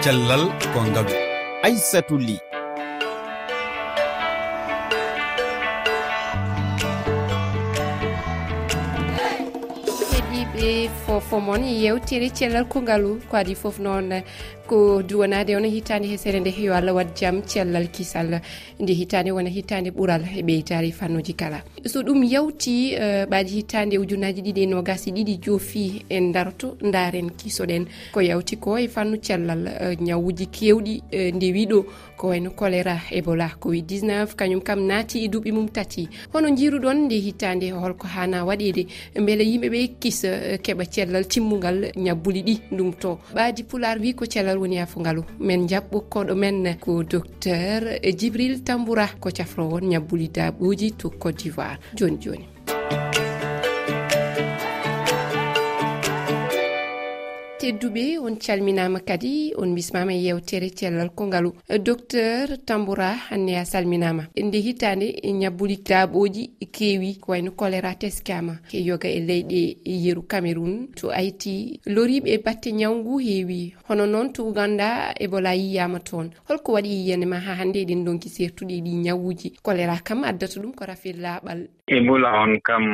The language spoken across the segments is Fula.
cellal ko ngalu aissatou ly. Heɗiɓe fofomon yewtere cellal kongalu ko adi fof noon ko duwanade wona hitande hesere nde yo allah wat jaam cellal kisal nde hitande wona hitande ɓuural e ɓeytari fannuji kala. So ɗum yawti e, ɓaadi hitande ujunaji ɗiɗi e nogasi ɗiɗi joofi en darto daren kisoɗen ko yawti ko e fannu cellal e, ñawuji kewɗi e, ndewiɗo ko wayno choléra ebola covid 19 kañum kam naati e duuɓi mum tati. Hono jiruɗon nde hitande holko hana waɗede beele yimɓeɓe kisa keeɓa cellal timmugal ñabbuli ɗi ɗum to. Ɓaadi pular wi ko cellal woni e yafugalu min jaɓɓukkoɗo men ko docteur djibril tamboura ko cafrowon ñabbuli daɓoji to côte d'ivoire. Joni joni. tedduɓe on calminama kadi on bismama e yewtere cellal kongalu docteur tamboura hanne a salminama. Nde hitande ñabbuli e daaɓoji keewi ko wayno choléra teskama e yoga e leyɗe yeeru cameron to ayti loriɓe batte ñawgu heewi. Hono noon to uganda ebola yiyama toon. Holko waɗi yiyanema ha hande eɗen donki sertuɗe ɗi ñawuji choléra kam addata ɗum ko rafil laaɓal. Ebola on kam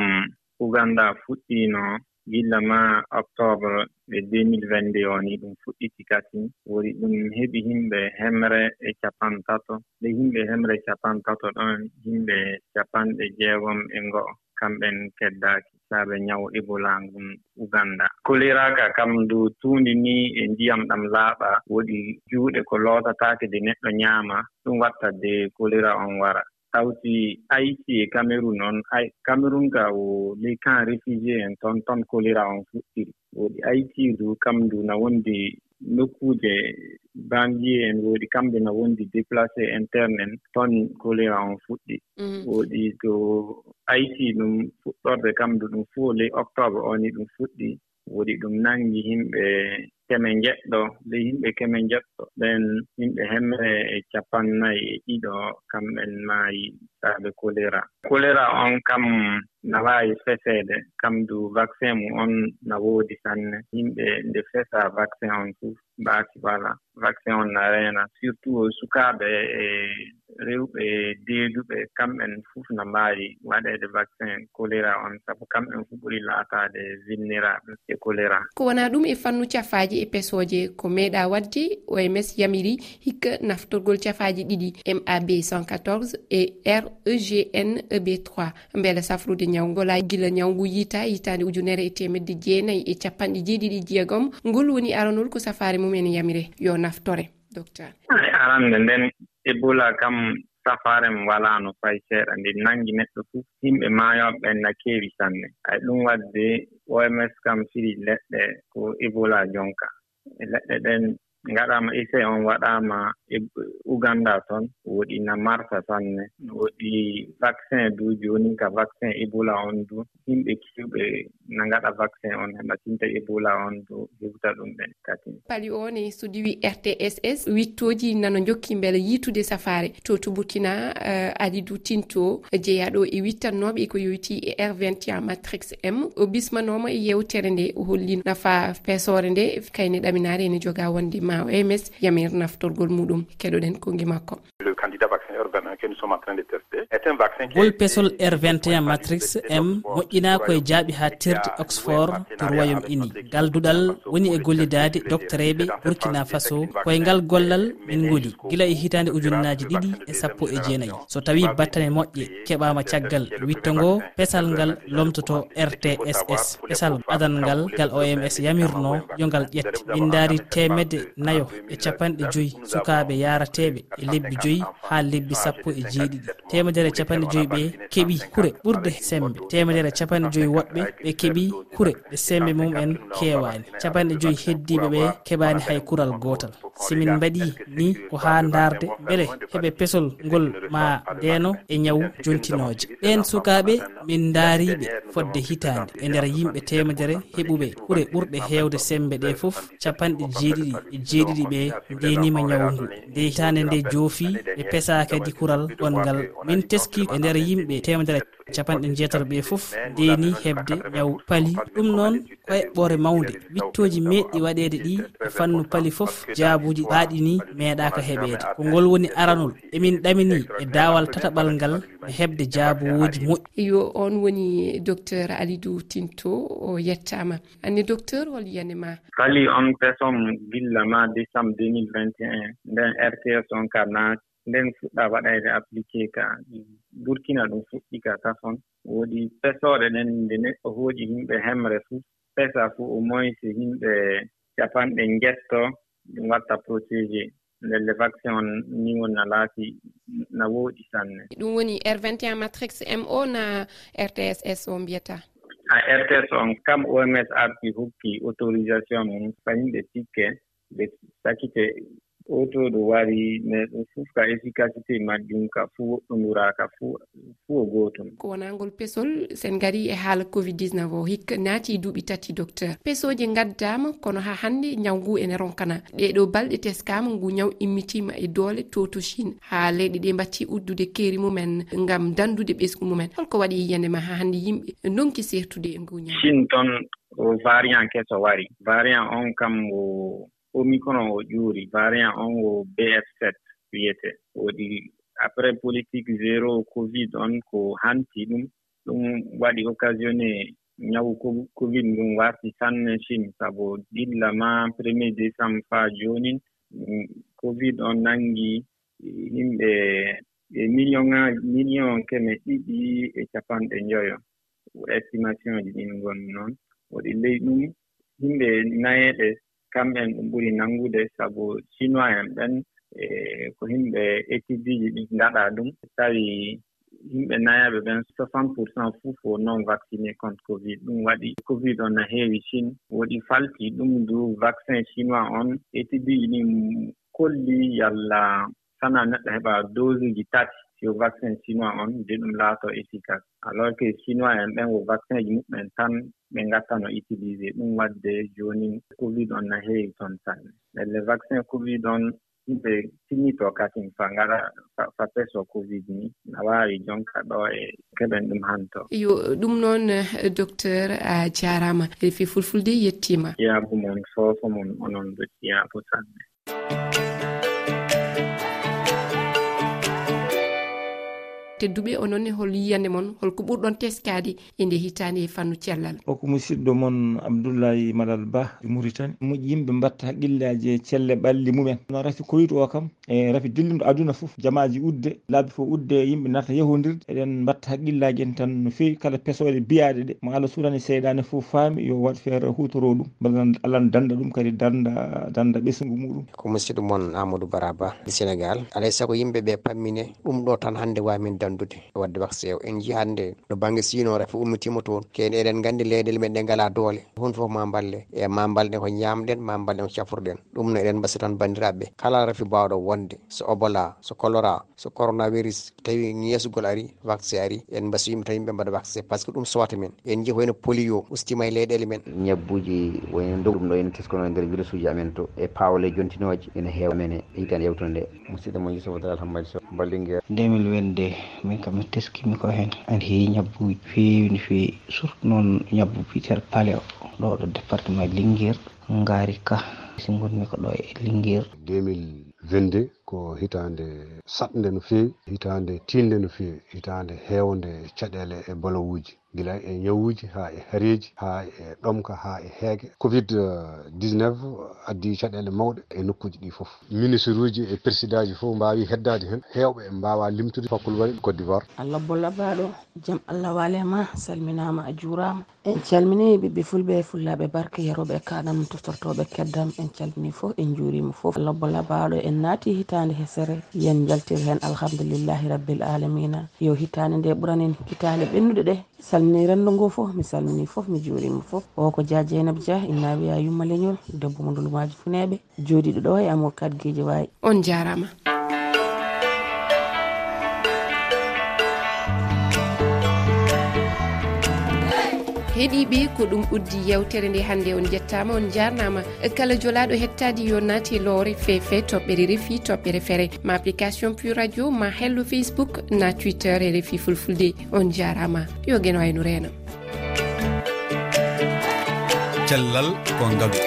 uganda fuɗɗino gilla ma octobre e 2022 o ni ɗum fuɗɗiti kati woni ɗum heɓi himɓe hemre e capan tato nde himɓe hemre e capan tato ɗon himɓe capanɗe jeegom e ngoo kamɓen keddaaki saabe ñaw ebola ngun uganda. Koliraka kam ndu tuundi ni e ndiyam ɗam laaɓa woɗi juuɗe ko lootataake de neɗɗo ñaama ɗum watta de kolira on wara. hawti haïti e cameron on. Cameron ka o les camp réfugié en toon toon choléra on fuɗɗiri woodi haïti du kam du na wondi nokkuuje banlie en woodi kamɓe no wondi déplacé interne en toon choléra on fuɗɗi. Mhm. Woodi to haïti ɗum fuɗɗorde kam kamdu ɗum fuu les octobre oni ɗum fuɗɗi. Woodi ɗum nangi yimɓe keme njeɗɗo ley yimɓe keme njeɗɗo ɓen yimɓe hemre e capannayi e ɗiɗo kamɓen maayi saabe choléra choléra on kam na waawi feseede kam du vaccin mum on na woodi sanne. Yimɓe nde fesa vaccin on fof mbaasi wala. Vaccin on na reena. Surtout sukaaɓe e rewɓe deeduɓe kamɓen fof no mbaawi waɗeede vaccin choléra on. Sabu kamɓen fof ɓuri laataade vulnérable e choléra ko wonaa ɗum e fannu cafaaji e pesoje ko meeɗa wadde oms yamiri hikka naftorgol cafaji ɗiɗi mab 114 e regn eb3 beela safrude ñawgola gila ñawgu yiita yitande ujunere e temedde jeenayi e capanɗe jeeɗiɗi jeegom. Ngol woni aranol ko safare mum en yamire yo naftore docteur. Arande nden ebola kam safare mi walaano fay seeɗa. Nde nanngi neɗɗo fof yimɓe maayoɓe ɓen na keewi sanne. Ay ɗum wadde oms kam siri leɗɗe ko ebola jonka. Leɗɗe ɗen ngaɗaama essai on waɗaama e uganda toon woɗi na marsa sanne woɗi vaccin du jooni ka vaccin ebola on du. Yimɓe kiwɓe na ngaɗa vaccin on heɓa tinta ebola on du hewta ɗum ɓen kati pali one so diwi rtss wittooji nano jokki mbele yiitude safaare. To to burkina uh, eh, alidou tinto eh, jeeyaɗo e wittannooɓe ko yowiti e r21 matrix m. O bismanooma e yewtere nde o hollino nafa pesore nde kayne ɗaminaare ene jogaa wonde ma o ms yamir naftorgol muɗum keɗoɗen kongi makko. Le candidat vaccin urbain keni en train de tester wolpesol r21 matrix m moƴƴina koye jaaɓi ha tirde oxford to royaume uni galduɗal woni e gollidade doctereɓe burkina faso koye ngal gollal min goli gila e hitande ujunnaji ɗiɗi e sappo e jeenayi so tawi battane moƴƴe keɓama caggal witto ngo pesal ngal lomtoto rtss pesal adal ngal ngal oms yamirno yo ngal ƴette min daari temedde nayo e capanɗe joyyi sukaɓe yarateɓe e lebbi joyyi ha lebbi sappo e jeeɗiɗi temedere capanɗe joyi ɓe keeɓi kure ɓurde sembe. Temedere capanɗe joyi woɗɓe ɓe keeɓi kure ɗe sembe mum en kewani capanɗe joyi heddiɓe ɓe keɓani hay kural gotal simin mbaɗi ni ko ha darde beele heɓe pesol ngol ma ndeno e ñawu jontinoje ɓen sukaɓe min daariɓe fodde hitande e nder yimɓe temedere heɓuɓe ɓuure ɓurɗe hewde sembe ɗe foof capanɗe jeeɗiɗi e jeeɗiɗi ɓe ndenima ñawu ngu. Nde hitande nde joofi ɓe pesa kadi kural gongal min min teski e nder yimɓe temedere capanɗe jeetato ɓe fof deni hebde ƴaw paali ɗum noon e ko heɓɓore mawde wittoji meɗɗi waɗede ɗi e fannu paali foof jaabuji ɓaaɗi ni meeɗaka heɓede ko ngol woni aranol emin ɗamini e daawal tataɓal ngal e hebde jaabuwoji moƴƴi. Eyo on woni docteur alidou tinto o yettama anne docteur hol yiyane ma paali on pesom gilla ma décembre 2021 nden rts on ka naati nden fuɗɗa waɗayde appliqué ka burkina ɗum fuɗɗi ka tafon woodi pesooɗe ɗen nde neɗɗo hooƴi yimɓe hemre fuu. Pesa fuu au moins yimɓe capanɗe ngetto. Ɗum watta protégé ndelle vaccin on ni won na laati na wooɗi sanne. Ɗum woni r21 matrix mo na rtss o mbiyata? A rts on kam oms arti hokki autorisation mum fa yimɓe sikke ɓe sakite oto ɗo wari mais ɗum fof ka efficacité majjum ka fuu woɗɗoduraka fuu fuu e o gootum ko wonagol pesol sen gari e haala covid 19 o hikka naati duuɓi tati docteur. Pesoji gaddama kono ha hannde ñaw ngu ene ronkana ɗeɗo balɗe teskama ngu ñaw immitima e doole toto chine ha leyɗe ɗe mbatti uddude keeri mumen gam dandude ɓesgu mumen. Holko waɗi yiyandema ha hannde yimɓe donki sertude e ngu ñaw. Chine toon variant keso wari variant on kam o omicron o ƴuuri variant on o bf7 wiyete. Woodi après politique zéro covid on ko hanti ɗum ɗum waɗi occasionné ñawu covid ndum warti sanne chine sabu ɗilla ma premier décembre faa jooni mm, covid on nanngi e, yimɓe e million ŋaaji million keme ɗiɗi e capanɗe njoyo. Estimation ji ɗin ngoni noon. Woɗi ley ɗum yimɓe nayeɗe kamɓen ɗum ɓuri nanngude sabu chinois en ɓen e ko yimɓe étude uji ɗi ngaɗa ɗum. Tawi yimɓe nayaɓe ɓen soixante pour cent fof fo non vacciné contre covid. Ɗum waɗi covid on no heewi chine. Woɗi falti ɗum du vaccin chinois on. Étude uji ɗin kolli yalla sana neɗɗo heɓa dose uji tati. yo vaccin chinois on nde ɗum laato efficace alors que chinois en ɓen wo vaccin ji muɓɓen tan ɓe ngattano utilisé ɗum waɗde jooni covid on no heewi toon sanne elle vaccin covid on yimɓe tinnito kasin fa ngara fa peso covid ni. Na waawi jonka ɗo e keɓen ɗum hanto. Yo ɗum noon docteur a jarama. E fi fulfulde yettima. Yaabu mon foofo mon onon ɗo ƴiyaa sanne tedduɓe onoon e hol yiyande moon holko ɓurɗon teskade e nde hitande e fannu cellal. O ko musidɗo moon abdoullahi malal ba e mauritani yimɓe mbatta haqqillaji e celle ɓalli mumen. No rafi koyit o kam e rafi dilliɗo aduna foof jamaji udde laabi fof udde yimɓe narta yahodirde eɗen mbatta haqqillaji en tan no fewi kala pesoɗe biyaɗe ɗe. Mo allah suurani seyɗani fof faami yo waɗ feere hutoro ɗum. Bala allah ne danda ɗum kadi danda danda ɓesgu muɗum. Ko musidɗo moon amadou baraba e sénégal. Alay saago yimɓeɓe pammine. Ɗum ɗo tan hande wamin dandude wadde wax o en jii hannde no banggue sinore fo ummitima toon. Kene eɗen nganndi leyɗele men ɗe ngala doole. Hunde fof ma balle e ma balɗen ko ñamɗen ma balɗen ko cafruɗen ɗum no eɗen mbasi tan bandiraɓe kala rafi bawɗo wonde. So obola so colora so coronavirus tawi yeesugol ari vaccé ari en mbasi yimɓe tawi yimɓe mbaɗa vaccé par ce que ɗum sowata men. En jii hoyno polio ustima e leyɗele men. Ñabbuji wayno dow ɗum ɗo en teskono e nder virus uji amen to. E pawle jontinoje ene heewa. Men e hitande yewtude nde musidɗo mo yusufa dal hammadi so ndemil wende min kam mi teskimi ko hen aɗa heewi ñabbuji feewi no feewi. Surtout noon ñabbu biyeteɗo paale o ɗo ɗo département linguére gaari ka. Si gonmi ko ɗo e linguére 2022 ko hitande saɗde no feewi hitande tinde no feewi hitande hewde caɗele e balowuji gila e ñawuji ha e haareji ha e ɗomka ha e heege. Covid 19 addi caɗele mawɗe e nokkuji ɗi foof ministre uji e président ji fof mbawi heddade hen. Hewɓe mbawa limtude fakkul woni côte d'ivoire. Allah bollabaɗo jaam allah walema salminama a juurama en calmini ɓiɓɓe fulɓe e fullaɓe barke yeroɓe e kaɗam toftortoɓe keddam. En calmini foof en juurima foof allah bollabaɗo en naati hitande hesere. Yen jaltir hen alhamdulillahi rabbil alamina yo hitande nde ɓuranen hitande ɓennuɗe ɗe. salmini salminai ngo fof mi salmini fof mi juurima fof. O ko dia dieynab dia inna wiya yumma leñol debbo mo dolmaji funeɓe jooɗiɗo ɗo e amadou kadgueji wawi on jarama heeɗiɓe ko ɗum uddi yewtere nde hannde on jettama on jarnama. Kala jolaɗo hettadi yo naati loore fefe toɓɓere refi toɓɓere feere ma application pu radio ma hello facebook na twitter e refi fulfulde on jarama. Yo gueno wayno reena cellal ko ngaalu